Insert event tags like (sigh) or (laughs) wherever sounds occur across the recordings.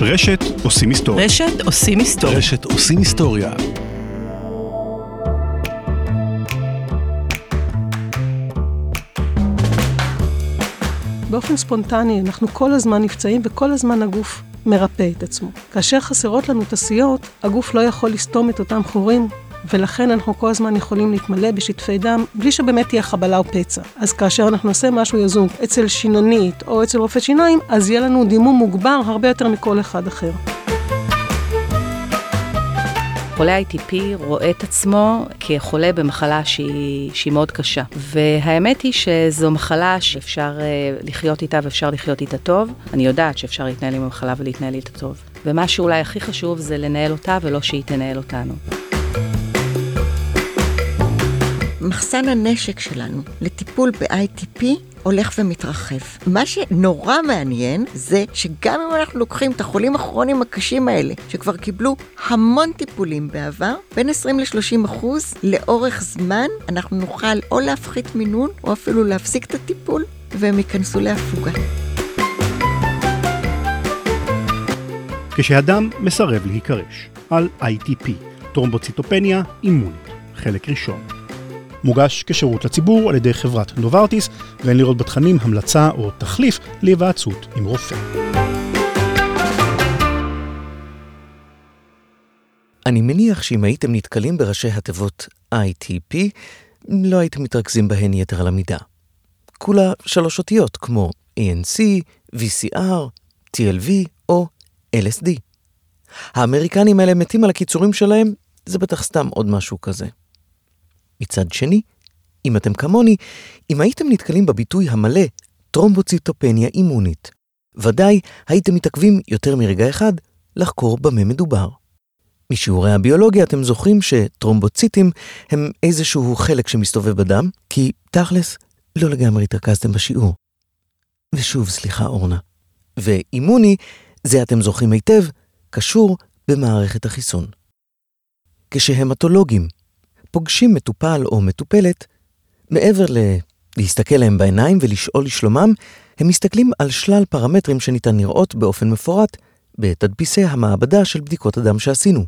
רשת עושים היסטוריה. רשת עושים היסטוריה. רשת עושים היסטוריה. באופן ספונטני אנחנו כל הזמן נפצעים וכל הזמן הגוף מרפא את עצמו. כאשר חסרות לנו תסיות, הגוף לא יכול לסתום את אותם חורים, ולכן אנחנו כל הזמן יכולים להתמלא בשטפי דם, בלי שבאמת תהיה חבלה או פצע. אז כאשר אנחנו נעשה משהו יזום אצל שיננית או אצל רופא שיניים, אז יהיה לנו דימום מוגבר הרבה יותר מכל אחד אחר. חולה ITP רואה את עצמו כחולה במחלה שהיא, שהיא מאוד קשה. והאמת היא שזו מחלה שאפשר uh, לחיות איתה ואפשר לחיות איתה טוב. אני יודעת שאפשר להתנהל עם המחלה ולהתנהל איתה טוב. ומה שאולי הכי חשוב זה לנהל אותה ולא שהיא תנהל אותנו. מחסן הנשק שלנו לטיפול ב-ITP הולך ומתרחב. מה שנורא מעניין זה שגם אם אנחנו לוקחים את החולים הכרוניים הקשים האלה, שכבר קיבלו המון טיפולים בעבר, בין 20 ל-30 אחוז, לאורך זמן אנחנו נוכל או להפחית מינון, או אפילו להפסיק את הטיפול, והם ייכנסו להפוגה. כשאדם מסרב להיקרש, על ITP, טרומבוציטופניה אימונית, חלק ראשון. מוגש כשירות לציבור על ידי חברת נוברטיס, ואין לראות בתכנים המלצה או תחליף להיוועצות עם רופא. אני מניח שאם הייתם נתקלים בראשי התיבות ITP, לא הייתם מתרכזים בהן יתר על המידה. כולה שלוש אותיות כמו ANC, VCR, TLV או LSD. האמריקנים האלה מתים על הקיצורים שלהם, זה בטח סתם עוד משהו כזה. מצד שני, אם אתם כמוני, אם הייתם נתקלים בביטוי המלא טרומבוציטופניה אימונית, ודאי הייתם מתעכבים יותר מרגע אחד לחקור במה מדובר. משיעורי הביולוגיה אתם זוכרים שטרומבוציטים הם איזשהו חלק שמסתובב בדם, כי תכלס, לא לגמרי התרכזתם בשיעור. ושוב, סליחה אורנה. ואימוני, זה אתם זוכרים היטב, קשור במערכת החיסון. כשהמטולוגים פוגשים מטופל או מטופלת, מעבר ל... להסתכל להם בעיניים ולשאול לשלומם, הם מסתכלים על שלל פרמטרים שניתן לראות באופן מפורט בתדפיסי המעבדה של בדיקות הדם שעשינו.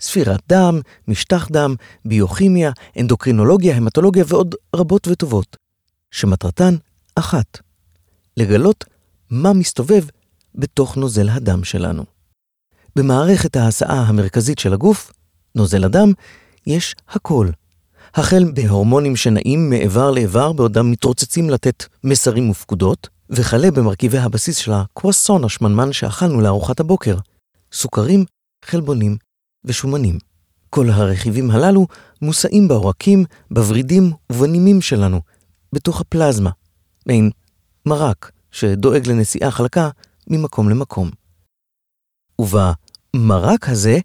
ספירת דם, משטח דם, ביוכימיה, אנדוקרינולוגיה, המטולוגיה ועוד רבות וטובות, שמטרתן אחת, לגלות מה מסתובב בתוך נוזל הדם שלנו. במערכת ההסעה המרכזית של הגוף, נוזל הדם, יש הכל. החל בהורמונים שנעים מאיבר לאיבר בעודם מתרוצצים לתת מסרים ופקודות, וכלה במרכיבי הבסיס של הקרואסון השמנמן שאכלנו לארוחת הבוקר, סוכרים, חלבונים ושומנים. כל הרכיבים הללו מושאים בעורקים, בוורידים ובנימים שלנו, בתוך הפלזמה, מעין מרק שדואג לנסיעה חלקה ממקום למקום. ובמרק הזה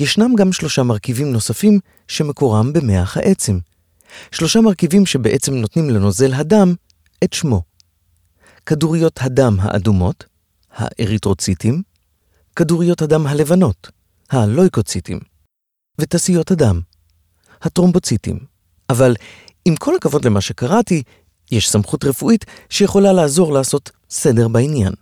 ישנם גם שלושה מרכיבים נוספים שמקורם במח העצם. שלושה מרכיבים שבעצם נותנים לנוזל הדם את שמו. כדוריות הדם האדומות, האריתרוציטים, כדוריות הדם הלבנות, הלויקוציטים, ותסיות הדם, הטרומבוציטים. אבל עם כל הכבוד למה שקראתי, יש סמכות רפואית שיכולה לעזור לעשות סדר בעניין.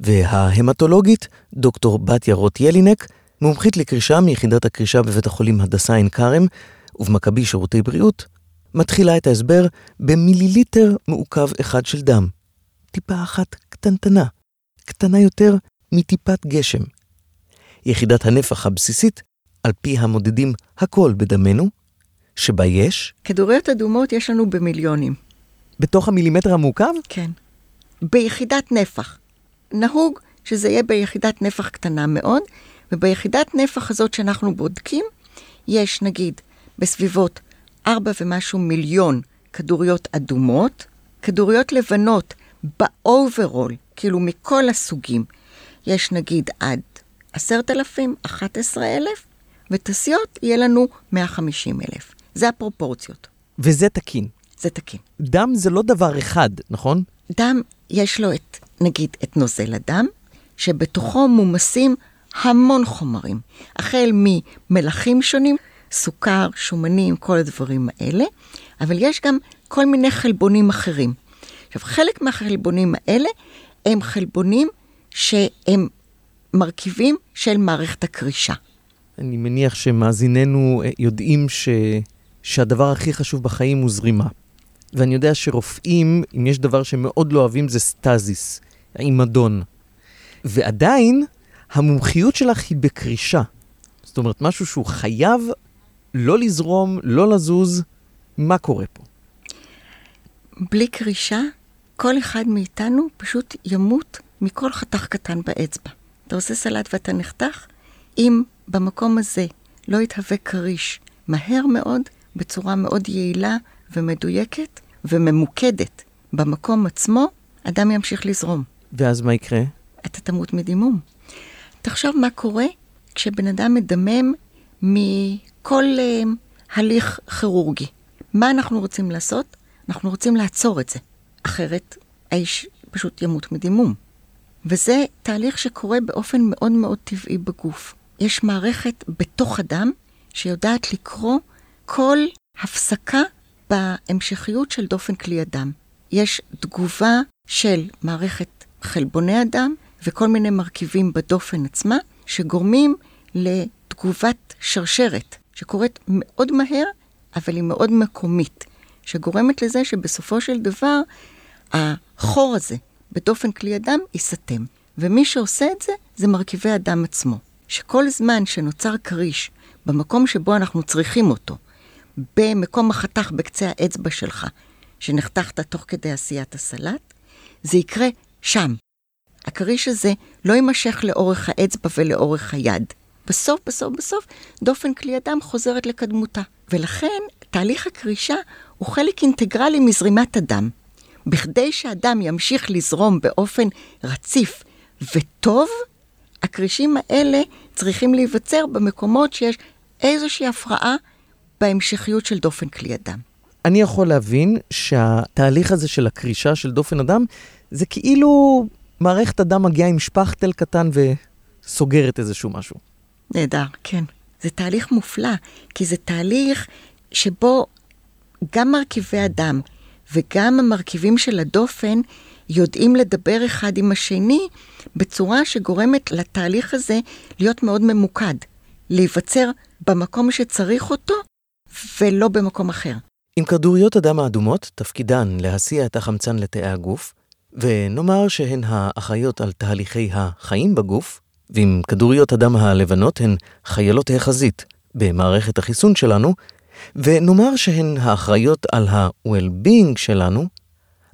וההמטולוגית, דוקטור בתיה רוט ילינק, מומחית לקרישה מיחידת הקרישה בבית החולים הדסה עין כרם ובמכבי שירותי בריאות, מתחילה את ההסבר במיליליטר מעוקב אחד של דם. טיפה אחת קטנטנה, קטנה יותר מטיפת גשם. יחידת הנפח הבסיסית, על פי המודדים הכל בדמנו, שבה יש... כדוריות אדומות יש לנו במיליונים. בתוך המילימטר המעוקב? כן. ביחידת נפח. נהוג שזה יהיה ביחידת נפח קטנה מאוד, וביחידת נפח הזאת שאנחנו בודקים, יש נגיד בסביבות 4 ומשהו מיליון כדוריות אדומות, כדוריות לבנות ב overall, כאילו מכל הסוגים, יש נגיד עד 10,000, 11,000, וטסיות יהיה לנו 150,000. זה הפרופורציות. וזה תקין. זה תקין. דם זה לא דבר אחד, נכון? דם, יש לו את, נגיד, את נוזל הדם, שבתוכו מומסים המון חומרים, החל ממלחים שונים, סוכר, שומנים, כל הדברים האלה, אבל יש גם כל מיני חלבונים אחרים. עכשיו, חלק מהחלבונים האלה הם חלבונים שהם מרכיבים של מערכת הקרישה. אני מניח שמאזיננו אה, יודעים ש... שהדבר הכי חשוב בחיים הוא זרימה. ואני יודע שרופאים, אם יש דבר שמאוד לא אוהבים, זה סטזיס, עימדון. ועדיין, המומחיות שלך היא בקרישה. זאת אומרת, משהו שהוא חייב לא לזרום, לא לזוז. מה קורה פה? בלי קרישה, כל אחד מאיתנו פשוט ימות מכל חתך קטן באצבע. אתה עושה סלט ואתה נחתך, אם במקום הזה לא יתהווה כריש מהר מאוד, בצורה מאוד יעילה ומדויקת וממוקדת במקום עצמו, אדם ימשיך לזרום. ואז מה יקרה? אתה תמות מדימום. תחשוב מה קורה כשבן אדם מדמם מכל uh, הליך כירורגי. מה אנחנו רוצים לעשות? אנחנו רוצים לעצור את זה. אחרת האיש פשוט ימות מדימום. וזה תהליך שקורה באופן מאוד מאוד טבעי בגוף. יש מערכת בתוך הדם שיודעת לקרוא כל הפסקה בהמשכיות של דופן כלי הדם. יש תגובה של מערכת חלבוני הדם וכל מיני מרכיבים בדופן עצמה שגורמים לתגובת שרשרת שקורית מאוד מהר, אבל היא מאוד מקומית, שגורמת לזה שבסופו של דבר החור הזה בדופן כלי הדם ייסתם. ומי שעושה את זה, זה מרכיבי הדם עצמו. שכל זמן שנוצר כריש במקום שבו אנחנו צריכים אותו, במקום החתך בקצה האצבע שלך, שנחתכת תוך כדי עשיית הסלט, זה יקרה שם. הכריש הזה לא יימשך לאורך האצבע ולאורך היד. בסוף, בסוף, בסוף, דופן כלי הדם חוזרת לקדמותה. ולכן, תהליך הקרישה הוא חלק אינטגרלי מזרימת הדם. בכדי שהדם ימשיך לזרום באופן רציף וטוב, הקרישים האלה צריכים להיווצר במקומות שיש איזושהי הפרעה בהמשכיות של דופן כלי הדם. אני יכול להבין שהתהליך הזה של הקרישה של דופן הדם, זה כאילו מערכת הדם מגיעה עם שפכטל קטן וסוגרת איזשהו משהו. נהדר, כן. זה תהליך מופלא, כי זה תהליך שבו גם מרכיבי הדם וגם המרכיבים של הדופן יודעים לדבר אחד עם השני בצורה שגורמת לתהליך הזה להיות מאוד ממוקד, להיווצר במקום שצריך אותו ולא במקום אחר. עם כדוריות הדם האדומות, תפקידן להסיע את החמצן לתאי הגוף, ונאמר שהן האחראיות על תהליכי החיים בגוף, ועם כדוריות הדם הלבנות הן חיילות החזית במערכת החיסון שלנו, ונאמר שהן האחראיות על ה-well-being שלנו,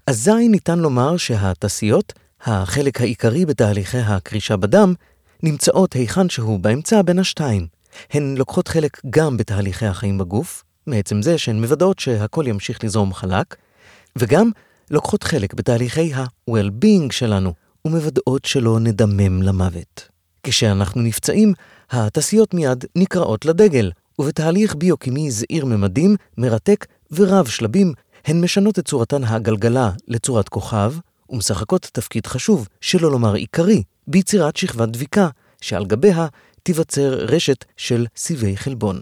אזי ניתן לומר שהתסיות, החלק העיקרי בתהליכי הקרישה בדם, נמצאות היכן שהוא באמצע בין השתיים. הן לוקחות חלק גם בתהליכי החיים בגוף, מעצם זה שהן מוודאות שהכל ימשיך לזרום חלק, וגם לוקחות חלק בתהליכי ה-well-being שלנו, ומוודאות שלא נדמם למוות. כשאנחנו נפצעים, התסיות מיד נקראות לדגל, ובתהליך ביוקימי זעיר ממדים, מרתק ורב שלבים, הן משנות את צורתן הגלגלה לצורת כוכב, ומשחקות תפקיד חשוב, שלא לומר עיקרי, ביצירת שכבת דביקה, שעל גביה תיווצר רשת של סיבי חלבון.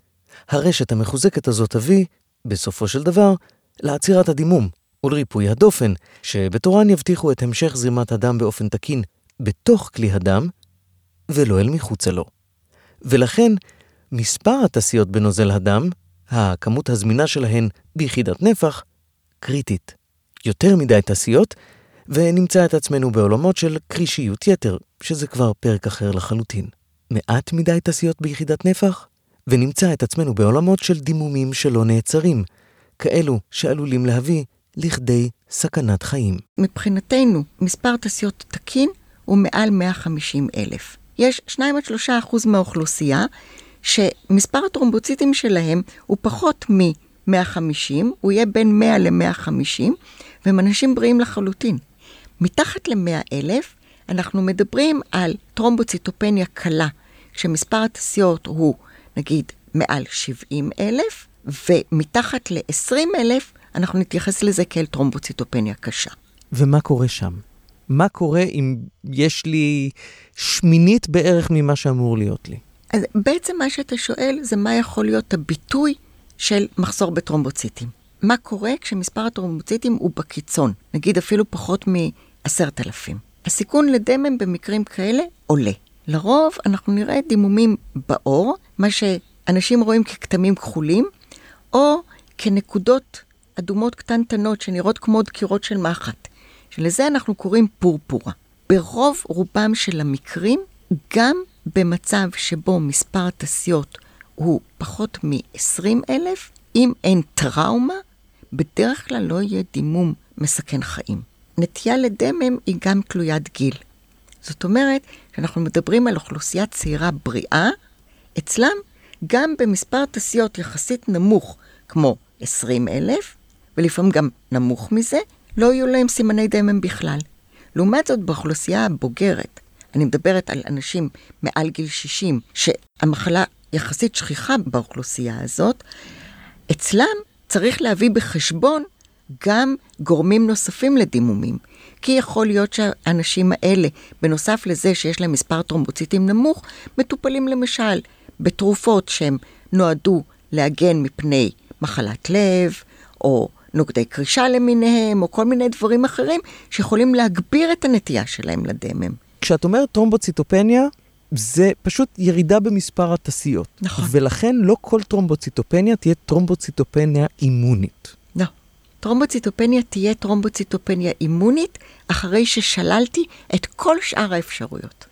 הרשת המחוזקת הזאת תביא, בסופו של דבר, לעצירת הדימום ולריפוי הדופן, שבתורן יבטיחו את המשך זרימת הדם באופן תקין בתוך כלי הדם, ולא אל מחוצה לו. ולכן, מספר התסיות בנוזל הדם, הכמות הזמינה שלהן ביחידת נפח, קריטית. יותר מדי תסיות, ונמצא את עצמנו בעולמות של קרישיות יתר, שזה כבר פרק אחר לחלוטין. מעט מדי תסיות ביחידת נפח, ונמצא את עצמנו בעולמות של דימומים שלא נעצרים, כאלו שעלולים להביא לכדי סכנת חיים. מבחינתנו, מספר תסיות תקין הוא מעל 150 אלף. יש 2-3 אחוז מהאוכלוסייה שמספר הטרומבוציטים שלהם הוא פחות מ-150, הוא יהיה בין 100 ל-150, והם אנשים בריאים לחלוטין. מתחת ל-100 אלף, אנחנו מדברים על טרומבוציטופניה קלה, כשמספר התסיות הוא נגיד מעל 70 אלף, ומתחת ל-20 אלף, אנחנו נתייחס לזה כאל טרומבוציטופניה קשה. ומה קורה שם? מה קורה אם יש לי שמינית בערך ממה שאמור להיות לי? אז בעצם מה שאתה שואל זה מה יכול להיות הביטוי של מחסור בטרומבוציטים. מה קורה כשמספר הטרומבוציטים הוא בקיצון, נגיד אפילו פחות מ-10,000. הסיכון לדמם במקרים כאלה עולה. לרוב אנחנו נראה דימומים בעור, מה שאנשים רואים ככתמים כחולים, או כנקודות אדומות קטנטנות שנראות כמו דקירות של מחט, שלזה אנחנו קוראים פורפורה. ברוב רובם של המקרים, גם במצב שבו מספר התסיות הוא פחות מ-20 אלף, אם אין טראומה, בדרך כלל לא יהיה דימום מסכן חיים. נטייה לדמם היא גם תלוית גיל. זאת אומרת, כשאנחנו מדברים על אוכלוסייה צעירה בריאה, אצלם גם במספר תסיות יחסית נמוך, כמו 20 אלף, ולפעמים גם נמוך מזה, לא יהיו להם סימני דמם בכלל. לעומת זאת, באוכלוסייה הבוגרת, אני מדברת על אנשים מעל גיל 60, שהמחלה יחסית שכיחה באוכלוסייה הזאת, אצלם צריך להביא בחשבון גם גורמים נוספים לדימומים. כי יכול להיות שהאנשים האלה, בנוסף לזה שיש להם מספר טרומבוציטים נמוך, מטופלים למשל בתרופות שהם נועדו להגן מפני מחלת לב, או נוגדי קרישה למיניהם, או כל מיני דברים אחרים שיכולים להגביר את הנטייה שלהם לדמם. כשאת אומרת טרומבוציטופניה, זה פשוט ירידה במספר התסיות. נכון. ולכן לא כל טרומבוציטופניה תהיה טרומבוציטופניה אימונית. לא. טרומבוציטופניה תהיה טרומבוציטופניה אימונית אחרי ששללתי את כל שאר האפשרויות.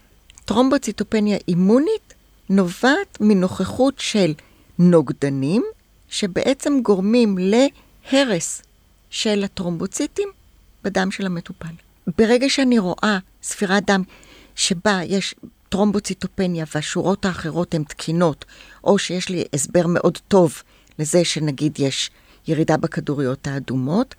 טרומבוציטופניה אימונית נובעת מנוכחות של נוגדנים שבעצם גורמים להרס של הטרומבוציטים בדם של המטופל. ברגע שאני רואה ספירת דם שבה יש טרומבוציטופניה והשורות האחרות הן תקינות, או שיש לי הסבר מאוד טוב לזה שנגיד יש ירידה בכדוריות האדומות,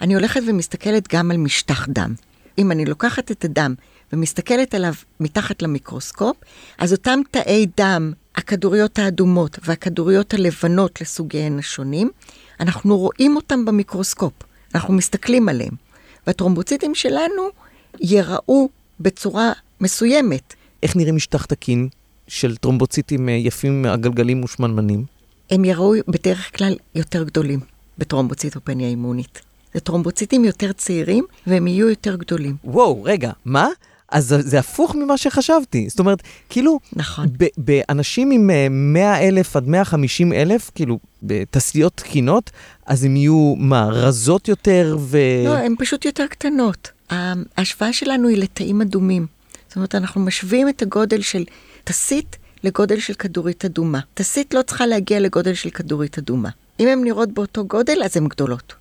אני הולכת ומסתכלת גם על משטח דם. אם אני לוקחת את הדם ומסתכלת עליו מתחת למיקרוסקופ, אז אותם תאי דם, הכדוריות האדומות והכדוריות הלבנות לסוגיהן השונים, אנחנו רואים אותם במיקרוסקופ, אנחנו מסתכלים עליהם. והטרומבוציטים שלנו ייראו בצורה מסוימת. איך נראה משטח תקין של טרומבוציטים אה, יפים, עגלגלים ושמנמנים? הם יראו בדרך כלל יותר גדולים בטרומבוציטופניה אימונית. זה טרומבוציטים יותר צעירים והם יהיו יותר גדולים. וואו, רגע, מה? אז זה, הפוך ממה שחשבתי. זאת אומרת, כאילו, נכון. באנשים עם 100 אלף עד 150 אלף, כאילו, בתסיות תקינות, אז הם יהיו, מה, רזות יותר ו... לא, הן פשוט יותר קטנות. ההשוואה שלנו היא לתאים אדומים. זאת אומרת, אנחנו משווים את הגודל של תסית לגודל של כדורית אדומה. תסית לא צריכה להגיע לגודל של כדורית אדומה. אם הן נראות באותו גודל, אז הן גדולות.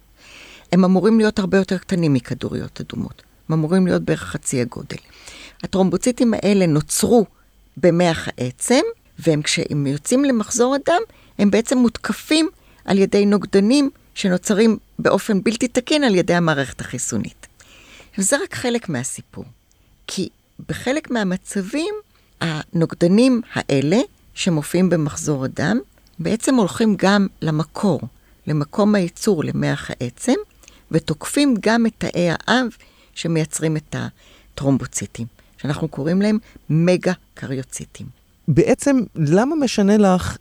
הם אמורים להיות הרבה יותר קטנים מכדוריות אדומות. הם אמורים להיות בערך חצי הגודל. הטרומבוציטים האלה נוצרו במח העצם, והם כשהם יוצאים למחזור הדם, הם בעצם מותקפים על ידי נוגדנים שנוצרים באופן בלתי תקין על ידי המערכת החיסונית. וזה רק חלק מהסיפור. כי בחלק מהמצבים, הנוגדנים האלה, שמופיעים במחזור הדם, בעצם הולכים גם למקור, למקום הייצור, למח העצם, ותוקפים גם את תאי האב שמייצרים את הטרומבוציטים, שאנחנו קוראים להם מגה קריוציטים. בעצם, למה משנה לך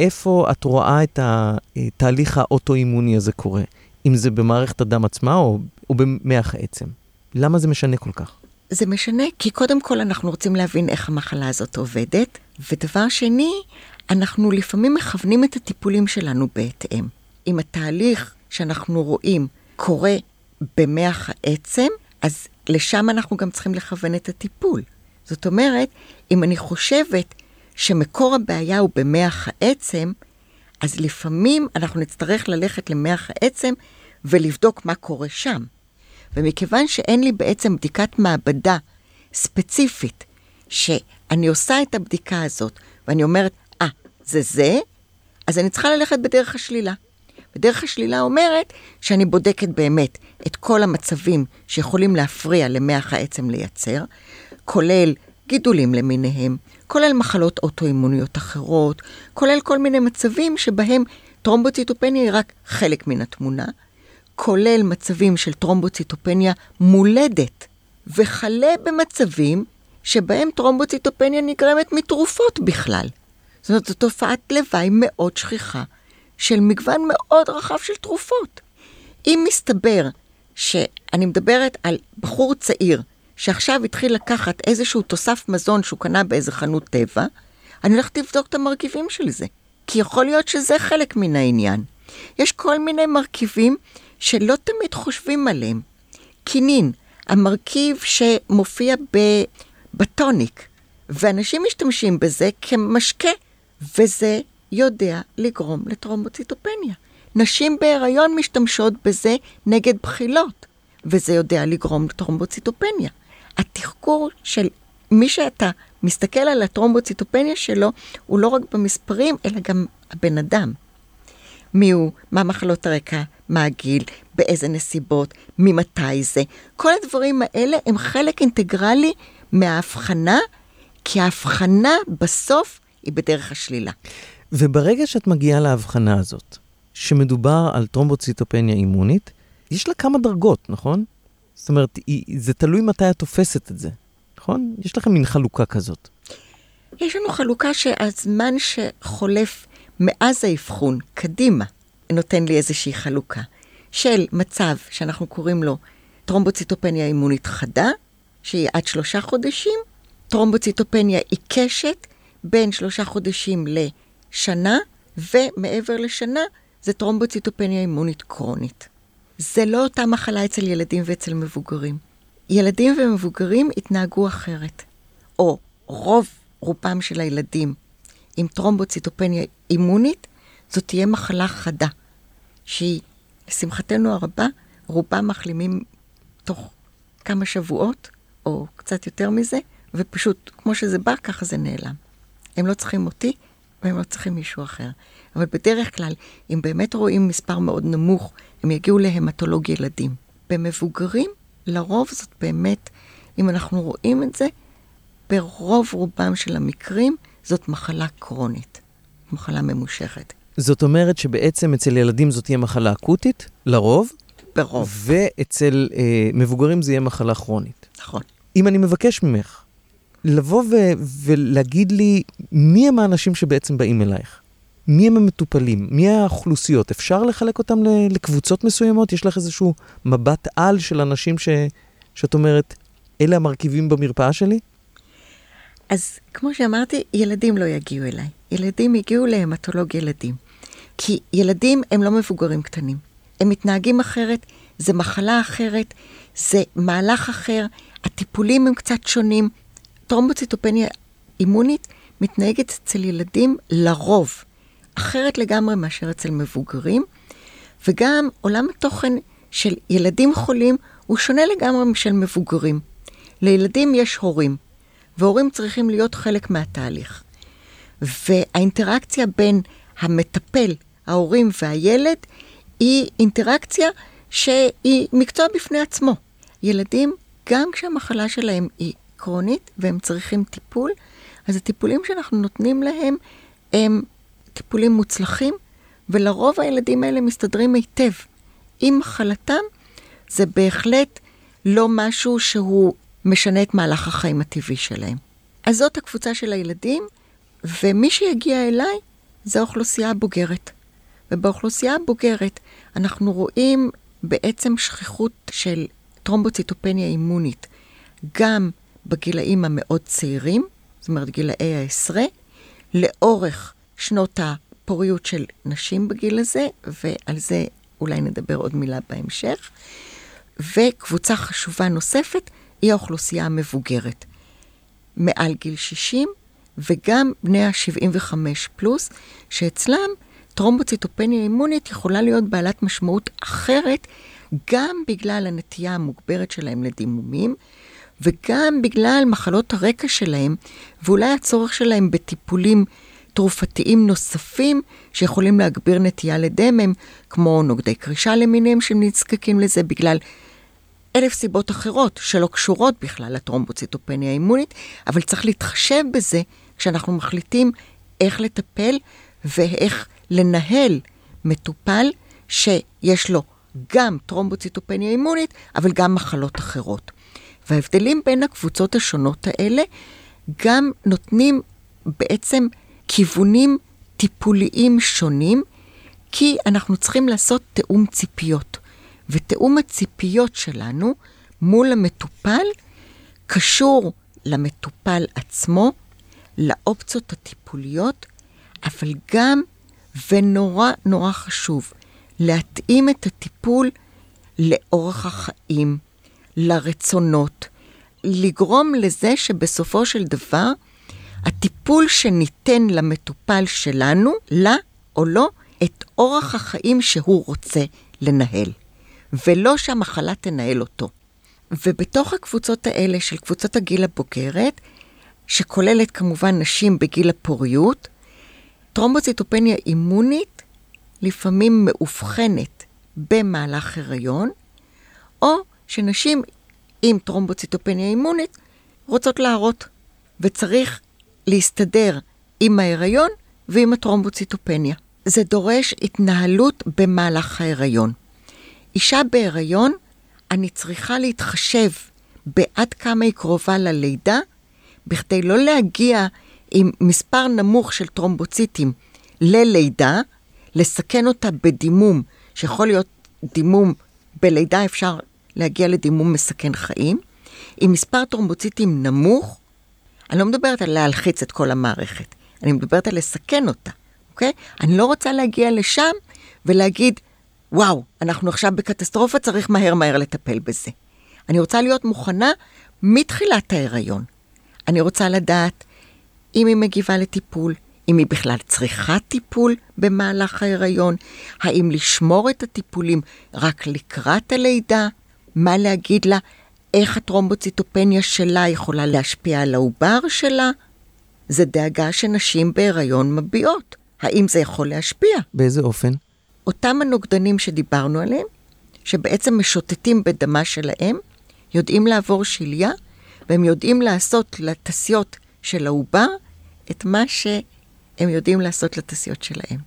איפה את רואה את התהליך האוטואימוני הזה קורה? אם זה במערכת הדם עצמה או, או במח העצם? למה זה משנה כל כך? זה משנה כי קודם כל אנחנו רוצים להבין איך המחלה הזאת עובדת, ודבר שני, אנחנו לפעמים מכוונים את הטיפולים שלנו בהתאם. אם התהליך שאנחנו רואים קורה במח העצם, אז לשם אנחנו גם צריכים לכוון את הטיפול. זאת אומרת, אם אני חושבת שמקור הבעיה הוא במח העצם, אז לפעמים אנחנו נצטרך ללכת למח העצם ולבדוק מה קורה שם. ומכיוון שאין לי בעצם בדיקת מעבדה ספציפית, שאני עושה את הבדיקה הזאת, ואני אומרת, אה, ah, זה זה, אז אני צריכה ללכת בדרך השלילה. ודרך השלילה אומרת שאני בודקת באמת את כל המצבים שיכולים להפריע למח העצם לייצר, כולל גידולים למיניהם, כולל מחלות אוטואימוניות אחרות, כולל כל מיני מצבים שבהם טרומבוציטופניה היא רק חלק מן התמונה, כולל מצבים של טרומבוציטופניה מולדת, וכלה במצבים שבהם טרומבוציטופניה נגרמת מתרופות בכלל. זאת אומרת, זו תופעת לוואי מאוד שכיחה של מגוון מאוד רחב של תרופות. אם מסתבר שאני מדברת על בחור צעיר שעכשיו התחיל לקחת איזשהו תוסף מזון שהוא קנה באיזה חנות טבע, אני הולכת לבדוק את המרכיבים של זה. כי יכול להיות שזה חלק מן העניין. יש כל מיני מרכיבים שלא תמיד חושבים עליהם. קינין, המרכיב שמופיע בטוניק, ואנשים משתמשים בזה כמשקה, וזה יודע לגרום לטרומבוציטופניה. נשים בהיריון משתמשות בזה נגד בחילות, וזה יודע לגרום לטרומבוציטופניה. התחקור של מי שאתה מסתכל על הטרומבוציטופניה שלו, הוא לא רק במספרים, אלא גם הבן אדם. מי הוא, מה מחלות הרקע, מה הגיל, באיזה נסיבות, ממתי זה. כל הדברים האלה הם חלק אינטגרלי מההבחנה, כי ההבחנה בסוף היא בדרך השלילה. וברגע שאת מגיעה להבחנה הזאת, שמדובר על טרומבוציטופניה אימונית, יש לה כמה דרגות, נכון? זאת אומרת, זה תלוי מתי את תופסת את זה, נכון? יש לכם מין חלוקה כזאת. יש לנו חלוקה שהזמן שחולף מאז האבחון, קדימה, נותן לי איזושהי חלוקה של מצב שאנחנו קוראים לו טרומבוציטופניה אימונית חדה, שהיא עד שלושה חודשים, טרומבוציטופניה עיקשת בין שלושה חודשים לשנה, ומעבר לשנה זה טרומבוציטופניה אימונית קרונית. זה לא אותה מחלה אצל ילדים ואצל מבוגרים. ילדים ומבוגרים התנהגו אחרת, או רוב רובם של הילדים עם טרומבוציטופניה אימונית, זאת תהיה מחלה חדה, שהיא, לשמחתנו הרבה, רובם מחלימים תוך כמה שבועות, או קצת יותר מזה, ופשוט, כמו שזה בא, ככה זה נעלם. הם לא צריכים אותי, והם לא צריכים מישהו אחר. אבל בדרך כלל, אם באמת רואים מספר מאוד נמוך, הם יגיעו להמטולוג ילדים. במבוגרים, לרוב זאת באמת, אם אנחנו רואים את זה, ברוב רובם של המקרים זאת מחלה קרונית, מחלה ממושכת. זאת אומרת שבעצם אצל ילדים זאת תהיה מחלה אקוטית, לרוב. ברוב. ואצל אה, מבוגרים זה יהיה מחלה כרונית. נכון. אם אני מבקש ממך לבוא ו- ולהגיד לי מי הם האנשים שבעצם באים אלייך, מי הם המטופלים, מי האוכלוסיות, אפשר לחלק אותם לקבוצות מסוימות? יש לך איזשהו מבט על של אנשים ש- שאת אומרת, אלה המרכיבים במרפאה שלי? אז כמו שאמרתי, ילדים לא יגיעו אליי. ילדים יגיעו להמטולוג ילדים. כי ילדים הם לא מבוגרים קטנים. הם מתנהגים אחרת, זה מחלה אחרת, זה מהלך אחר, הטיפולים הם קצת שונים. טרומבוציטופניה אימונית מתנהגת אצל ילדים לרוב אחרת לגמרי מאשר אצל מבוגרים, וגם עולם התוכן של ילדים חולים הוא שונה לגמרי משל מבוגרים. לילדים יש הורים, והורים צריכים להיות חלק מהתהליך. והאינטראקציה בין המטפל, ההורים והילד, היא אינטראקציה שהיא מקצוע בפני עצמו. ילדים, גם כשהמחלה שלהם היא קרונית והם צריכים טיפול, אז הטיפולים שאנחנו נותנים להם הם טיפולים מוצלחים, ולרוב הילדים האלה מסתדרים היטב. עם מחלתם, זה בהחלט לא משהו שהוא משנה את מהלך החיים הטבעי שלהם. אז זאת הקבוצה של הילדים, ומי שיגיע אליי זה האוכלוסייה הבוגרת. ובאוכלוסייה הבוגרת אנחנו רואים בעצם שכיחות של טרומבוציטופניה אימונית, גם בגילאים המאוד צעירים, זאת אומרת גילאי העשרה, לאורך שנות הפוריות של נשים בגיל הזה, ועל זה אולי נדבר עוד מילה בהמשך. וקבוצה חשובה נוספת היא האוכלוסייה המבוגרת, מעל גיל 60, וגם בני ה-75 פלוס, שאצלם טרומבוציטופניה אימונית יכולה להיות בעלת משמעות אחרת, גם בגלל הנטייה המוגברת שלהם לדימומים, וגם בגלל מחלות הרקע שלהם, ואולי הצורך שלהם בטיפולים תרופתיים נוספים שיכולים להגביר נטייה לדמם, כמו נוגדי קרישה למיניהם שנזקקים לזה בגלל אלף סיבות אחרות שלא קשורות בכלל לטרומבוציטופניה האימונית, אבל צריך להתחשב בזה כשאנחנו מחליטים איך לטפל ואיך לנהל מטופל שיש לו גם טרומבוציטופניה אימונית, אבל גם מחלות אחרות. וההבדלים בין הקבוצות השונות האלה גם נותנים בעצם כיוונים טיפוליים שונים, כי אנחנו צריכים לעשות תיאום ציפיות. ותיאום הציפיות שלנו מול המטופל קשור למטופל עצמו, לאופציות הטיפוליות, אבל גם, ונורא נורא חשוב, להתאים את הטיפול לאורח החיים, לרצונות, לגרום לזה שבסופו של דבר הטיפול שניתן למטופל שלנו, לה או לא, את אורח החיים שהוא רוצה לנהל, ולא שהמחלה תנהל אותו. ובתוך הקבוצות האלה של קבוצות הגיל הבוגרת, שכוללת כמובן נשים בגיל הפוריות, טרומבוציטופניה אימונית לפעמים מאובחנת במהלך הריון, או שנשים עם טרומבוציטופניה אימונית רוצות להרות, וצריך להסתדר עם ההיריון ועם הטרומבוציטופניה. זה דורש התנהלות במהלך ההיריון. אישה בהיריון, אני צריכה להתחשב בעד כמה היא קרובה ללידה, בכדי לא להגיע עם מספר נמוך של טרומבוציטים ללידה, לסכן אותה בדימום, שיכול להיות דימום, בלידה אפשר להגיע לדימום מסכן חיים, עם מספר טרומבוציטים נמוך, אני לא מדברת על להלחיץ את כל המערכת, אני מדברת על לסכן אותה, אוקיי? אני לא רוצה להגיע לשם ולהגיד, וואו, אנחנו עכשיו בקטסטרופה, צריך מהר מהר לטפל בזה. אני רוצה להיות מוכנה מתחילת ההיריון. אני רוצה לדעת אם היא מגיבה לטיפול, אם היא בכלל צריכה טיפול במהלך ההיריון, האם לשמור את הטיפולים רק לקראת הלידה, מה להגיד לה, איך הטרומבוציטופניה שלה יכולה להשפיע על העובר שלה. זה דאגה שנשים בהיריון מביעות. האם זה יכול להשפיע? באיזה אופן? אותם הנוגדנים שדיברנו עליהם, שבעצם משוטטים בדמה שלהם, יודעים לעבור שליה, והם יודעים לעשות לתסיות של העובר את מה שהם יודעים לעשות לתסיות שלהם.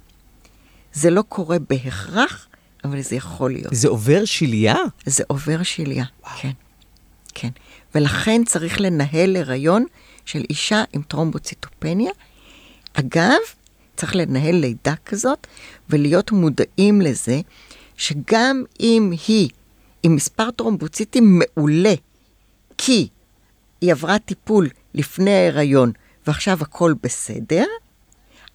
זה לא קורה בהכרח, אבל זה יכול להיות. זה עובר שליה? זה עובר שליה. כן. כן. ולכן צריך לנהל הריון של אישה עם טרומבוציטופניה. אגב, צריך לנהל לידה כזאת ולהיות מודעים לזה שגם אם היא עם מספר טרומבוציטים מעולה, כי היא עברה טיפול לפני ההיריון ועכשיו הכל בסדר,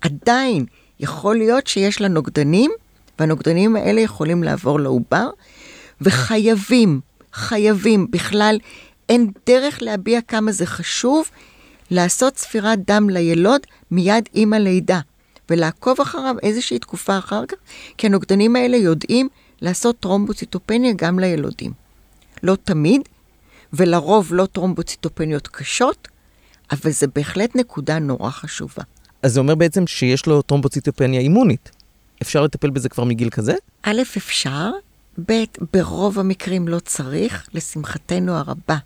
עדיין יכול להיות שיש לה נוגדנים, והנוגדנים האלה יכולים לעבור לעובר, וחייבים, חייבים, בכלל אין דרך להביע כמה זה חשוב לעשות ספירת דם לילוד מיד עם הלידה, ולעקוב אחריו איזושהי תקופה אחר כך, כי הנוגדנים האלה יודעים לעשות טרומבוציטופניה גם לילודים. לא תמיד, ולרוב לא טרומבוציטופניות קשות, אבל זה בהחלט נקודה נורא חשובה. אז זה אומר בעצם שיש לו טרומבוציטופניה אימונית. אפשר לטפל בזה כבר מגיל כזה? א', אפשר, ב', ברוב המקרים לא צריך, לשמחתנו הרבה.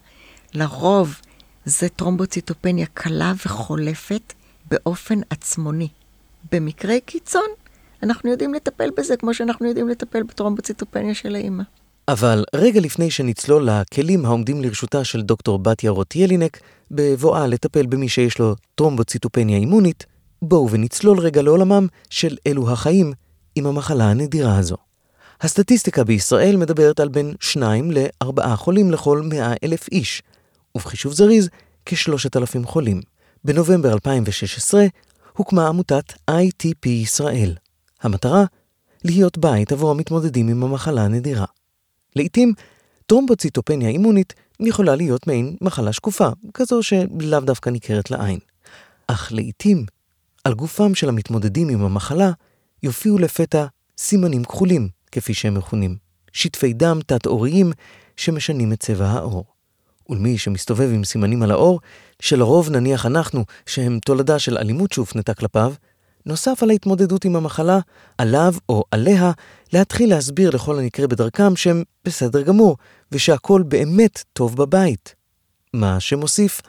לרוב זה טרומבוציטופניה קלה וחולפת באופן עצמוני. במקרי קיצון, אנחנו יודעים לטפל בזה כמו שאנחנו יודעים לטפל בטרומבוציטופניה של האימא. אבל רגע לפני שנצלול לכלים העומדים לרשותה של דוקטור בתיה רוט ילינק, בבואה לטפל במי שיש לו טרומבוציטופניה אימונית, בואו ונצלול רגע לעולמם של אלו החיים עם המחלה הנדירה הזו. הסטטיסטיקה בישראל מדברת על בין 2 ל-4 חולים לכל 100 אלף איש, ובחישוב זריז, כ-3,000 חולים. בנובמבר 2016 הוקמה עמותת ITP ישראל. המטרה? להיות בית עבור המתמודדים עם המחלה הנדירה. לעתים, טרומבוציטופניה אימונית יכולה להיות מעין מחלה שקופה, כזו שלאו דווקא ניכרת לעין. אך לעתים, על גופם של המתמודדים עם המחלה, יופיעו לפתע סימנים כחולים, כפי שהם מכונים, שטפי דם תת-עוריים שמשנים את צבע העור. ולמי שמסתובב עם סימנים על העור, שלרוב נניח אנחנו שהם תולדה של אלימות שהופנתה כלפיו, נוסף על ההתמודדות עם המחלה, עליו או עליה להתחיל להסביר לכל הנקרה בדרכם שהם בסדר גמור, ושהכול באמת טוב בבית. מה שמוסיף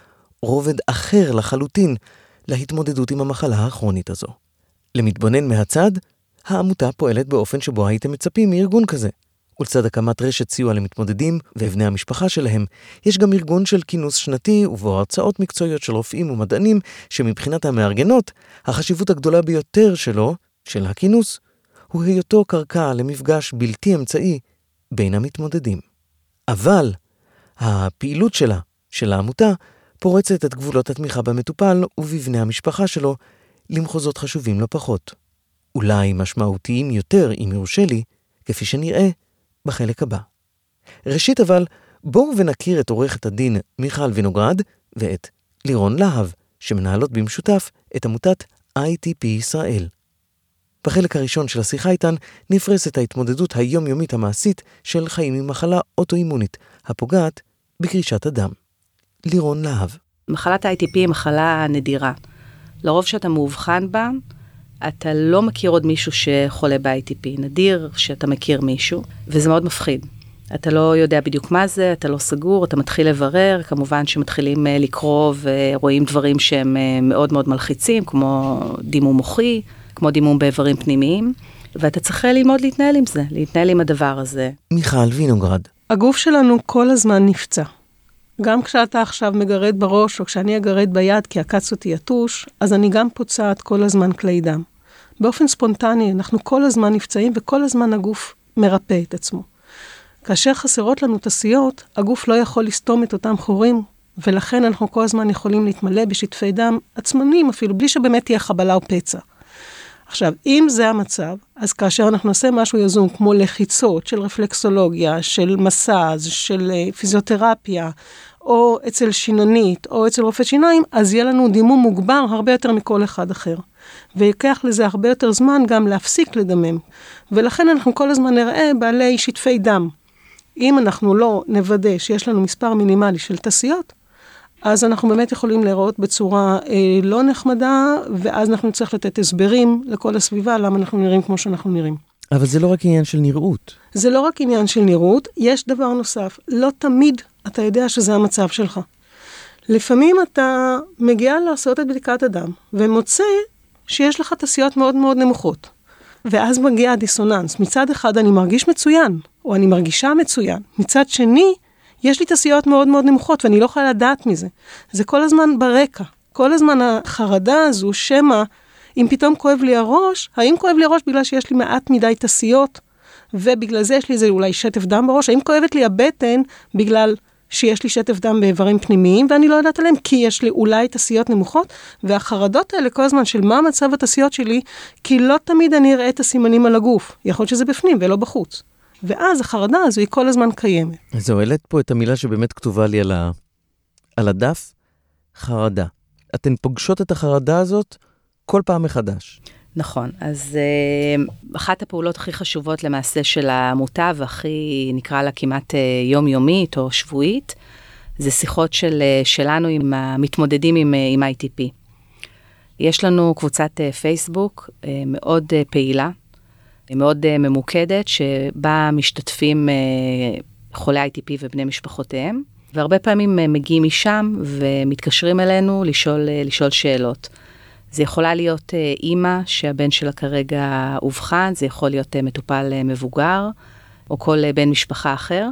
רובד אחר לחלוטין להתמודדות עם המחלה הכרונית הזו. למתבונן מהצד, העמותה פועלת באופן שבו הייתם מצפים מארגון כזה. ולצד הקמת רשת סיוע למתמודדים ובני המשפחה שלהם, יש גם ארגון של כינוס שנתי ובו הרצאות מקצועיות של רופאים ומדענים, שמבחינת המארגנות, החשיבות הגדולה ביותר שלו, של הכינוס, הוא היותו קרקע למפגש בלתי אמצעי בין המתמודדים. אבל הפעילות שלה של העמותה פורצת את גבולות התמיכה במטופל ובבני המשפחה שלו למחוזות חשובים לא פחות. אולי משמעותיים יותר, אם יורשה לי, כפי שנראה בחלק הבא. ראשית אבל, בואו ונכיר את עורכת הדין מיכל וינוגרד ואת לירון להב, שמנהלות במשותף את עמותת ITP ישראל. בחלק הראשון של השיחה איתן נפרסת ההתמודדות היומיומית המעשית של חיים עם מחלה אוטואימונית, הפוגעת בקרישת הדם. לירון להב. מחלת ה-ITP היא מחלה נדירה. לרוב שאתה מאובחן בה, אתה לא מכיר עוד מישהו שחולה ב-ITP. נדיר שאתה מכיר מישהו, וזה מאוד מפחיד. אתה לא יודע בדיוק מה זה, אתה לא סגור, אתה מתחיל לברר, כמובן שמתחילים אה, לקרוא ורואים דברים שהם אה, מאוד מאוד מלחיצים, כמו דימום מוחי, כמו דימום באיברים פנימיים, ואתה צריך אה, ללמוד להתנהל עם זה, להתנהל עם הדבר הזה. מיכל וינוגרד. הגוף שלנו כל הזמן נפצע. גם כשאתה עכשיו מגרד בראש, או כשאני אגרד ביד כי עקץ אותי יתוש, אז אני גם פוצעת כל הזמן כלי דם. באופן ספונטני, אנחנו כל הזמן נפצעים וכל הזמן הגוף מרפא את עצמו. כאשר חסרות לנו תסיות, הגוף לא יכול לסתום את אותם חורים, ולכן אנחנו כל הזמן יכולים להתמלא בשטפי דם עצמניים אפילו, בלי שבאמת תהיה חבלה או פצע. עכשיו, אם זה המצב, אז כאשר אנחנו נעשה משהו יזום, כמו לחיצות של רפלקסולוגיה, של מסאז, של uh, פיזיותרפיה, או אצל שיננית, או אצל רופא שיניים, אז יהיה לנו דימום מוגבר הרבה יותר מכל אחד אחר. ויקח לזה הרבה יותר זמן גם להפסיק לדמם. ולכן אנחנו כל הזמן נראה בעלי שטפי דם. אם אנחנו לא נוודא שיש לנו מספר מינימלי של תסיות, אז אנחנו באמת יכולים להיראות בצורה אה, לא נחמדה, ואז אנחנו נצטרך לתת הסברים לכל הסביבה למה אנחנו נראים כמו שאנחנו נראים. אבל זה לא רק עניין של נראות. זה לא רק עניין של נראות, יש דבר נוסף, לא תמיד אתה יודע שזה המצב שלך. לפעמים אתה מגיע לעשות את בדיקת הדם, ומוצא שיש לך תסיות מאוד מאוד נמוכות. ואז מגיע הדיסוננס. מצד אחד אני מרגיש מצוין, או אני מרגישה מצוין. מצד שני, יש לי תסיות מאוד מאוד נמוכות ואני לא יכולה לדעת מזה. זה כל הזמן ברקע. כל הזמן החרדה הזו, שמא אם פתאום כואב לי הראש, האם כואב לי הראש בגלל שיש לי מעט מדי תסיות, ובגלל זה יש לי איזה אולי שטף דם בראש? האם כואבת לי הבטן בגלל שיש לי שטף דם באיברים פנימיים ואני לא יודעת עליהם כי יש לי אולי תסיות נמוכות, והחרדות האלה כל הזמן של מה מצב התסיות שלי, כי לא תמיד אני אראה את הסימנים על הגוף. יכול להיות שזה בפנים ולא בחוץ. ואז החרדה הזו היא כל הזמן קיימת. זהו, העלית פה את המילה שבאמת כתובה לי על, ה... על הדף, חרדה. אתן פוגשות את החרדה הזאת כל פעם מחדש. נכון, אז uh, אחת הפעולות הכי חשובות למעשה של העמותה, והכי נקרא לה כמעט uh, יומיומית או שבועית, זה שיחות של, uh, שלנו עם המתמודדים עם, uh, עם ITP. יש לנו קבוצת uh, פייסבוק uh, מאוד uh, פעילה, מאוד uh, ממוקדת, שבה משתתפים uh, חולי ITP ובני משפחותיהם, והרבה פעמים uh, מגיעים משם ומתקשרים אלינו לשאול, לשאול שאלות. זה יכולה להיות אה, אימא שהבן שלה כרגע אובחן, זה יכול להיות אה, מטופל אה, מבוגר, או כל בן משפחה אחר.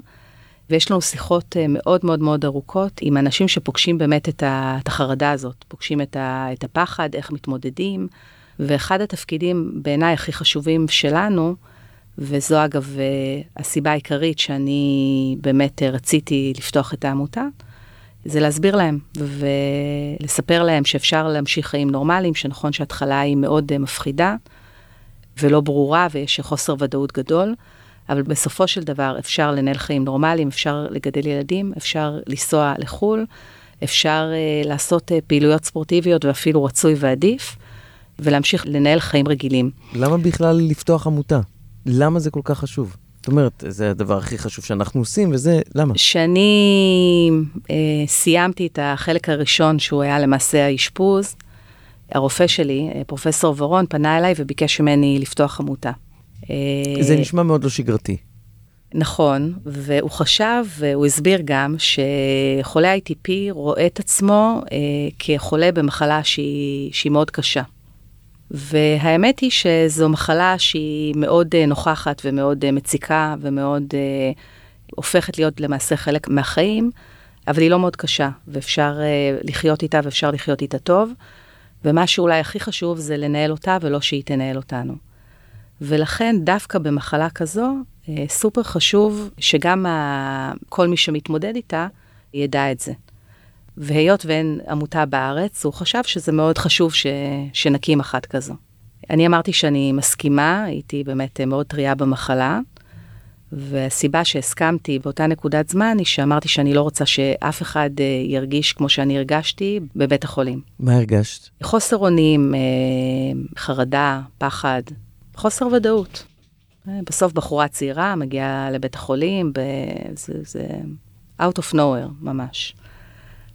ויש לנו שיחות מאוד מאוד מאוד ארוכות עם אנשים שפוגשים באמת את החרדה הזאת, פוגשים את הפחד, איך מתמודדים. ואחד התפקידים בעיניי הכי חשובים שלנו, וזו אגב הסיבה העיקרית שאני באמת רציתי לפתוח את העמותה, זה להסביר להם ולספר להם שאפשר להמשיך חיים נורמליים, שנכון שההתחלה היא מאוד uh, מפחידה ולא ברורה ויש חוסר ודאות גדול, אבל בסופו של דבר אפשר לנהל חיים נורמליים, אפשר לגדל ילדים, אפשר לנסוע לחו"ל, אפשר לעשות פעילויות ספורטיביות ואפילו רצוי ועדיף, ולהמשיך לנהל חיים רגילים. למה בכלל לפתוח עמותה? למה זה כל כך חשוב? זאת אומרת, זה הדבר הכי חשוב שאנחנו עושים, וזה, למה? כשאני אה, סיימתי את החלק הראשון, שהוא היה למעשה האשפוז, הרופא שלי, אה, פרופסור ורון, פנה אליי וביקש ממני לפתוח עמותה. אה, זה נשמע מאוד לא שגרתי. נכון, והוא חשב, והוא הסביר גם, שחולה ITP רואה את עצמו אה, כחולה במחלה שהיא, שהיא מאוד קשה. והאמת היא שזו מחלה שהיא מאוד uh, נוכחת ומאוד uh, מציקה ומאוד uh, הופכת להיות למעשה חלק מהחיים, אבל היא לא מאוד קשה, ואפשר לחיות איתה ואפשר לחיות איתה טוב. ומה שאולי הכי חשוב זה לנהל אותה ולא שהיא תנהל אותנו. ולכן דווקא במחלה כזו, סופר חשוב שגם. כל מי שמתמודד איתה ידע את זה. והיות ואין עמותה בארץ, הוא חשב שזה מאוד חשוב ש... שנקים אחת כזו. אני אמרתי שאני מסכימה, הייתי באמת מאוד טריה במחלה, והסיבה שהסכמתי באותה נקודת זמן היא שאמרתי שאני לא רוצה שאף אחד אה, ירגיש כמו שאני הרגשתי בבית החולים. מה הרגשת? חוסר אונים, אה, חרדה, פחד, חוסר ודאות. אה, בסוף בחורה צעירה מגיעה לבית החולים, זה, זה out of nowhere ממש.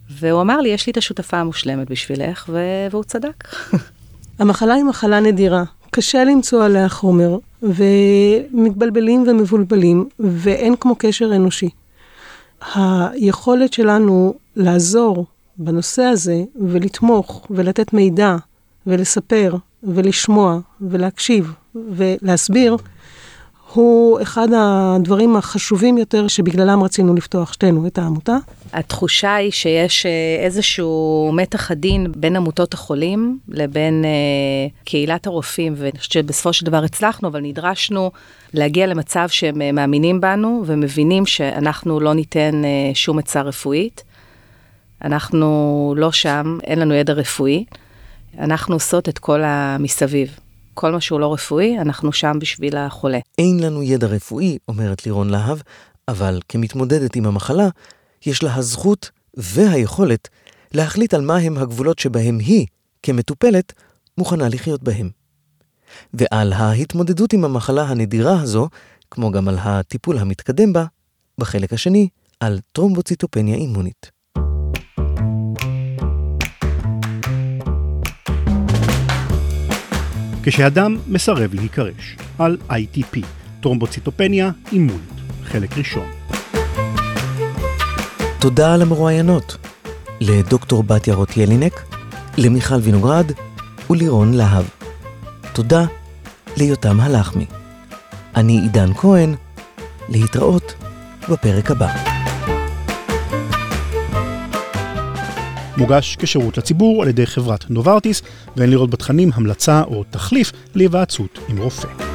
והוא אמר לי, יש לי את השותפה המושלמת בשבילך, והוא צדק. (laughs) המחלה היא מחלה נדירה, קשה למצוא עליה חומר, ומתבלבלים ומבולבלים, ואין כמו קשר אנושי. היכולת שלנו לעזור בנושא הזה, ולתמוך, ולתת מידע, ולספר, ולשמוע, ולהקשיב, ולהסביר, הוא אחד הדברים החשובים יותר שבגללם רצינו לפתוח שתינו את העמותה. התחושה היא שיש אה, איזשהו מתח עדין בין עמותות החולים לבין אה, קהילת הרופאים, ואני חושבת שבסופו של דבר הצלחנו, אבל נדרשנו להגיע למצב שהם אה, מאמינים בנו ומבינים שאנחנו לא ניתן אה, שום עצה רפואית. אנחנו לא שם, אין לנו ידע רפואי. אנחנו עושות את כל המסביב. כל מה שהוא לא רפואי, אנחנו שם בשביל החולה. אין לנו ידע רפואי, אומרת לירון להב, אבל כמתמודדת עם המחלה, יש לה הזכות והיכולת להחליט על מהם הגבולות שבהם היא, כמטופלת, מוכנה לחיות בהם. ועל ההתמודדות עם המחלה הנדירה הזו, כמו גם על הטיפול המתקדם בה, בחלק השני, על טרומבוציטופניה אימונית. כשאדם מסרב להיקרש, על ITP, טרומבוציטופניה אימונית, חלק ראשון. תודה על המרואיינות לדוקטור בתיה רוט ילינק, למיכל וינוגרד ולירון להב. תודה ליותם הלחמי. אני עידן כהן, להתראות בפרק הבא. מוגש כשירות לציבור על ידי חברת נוברטיס, ואין לראות בתכנים המלצה או תחליף להיוועצות עם רופא.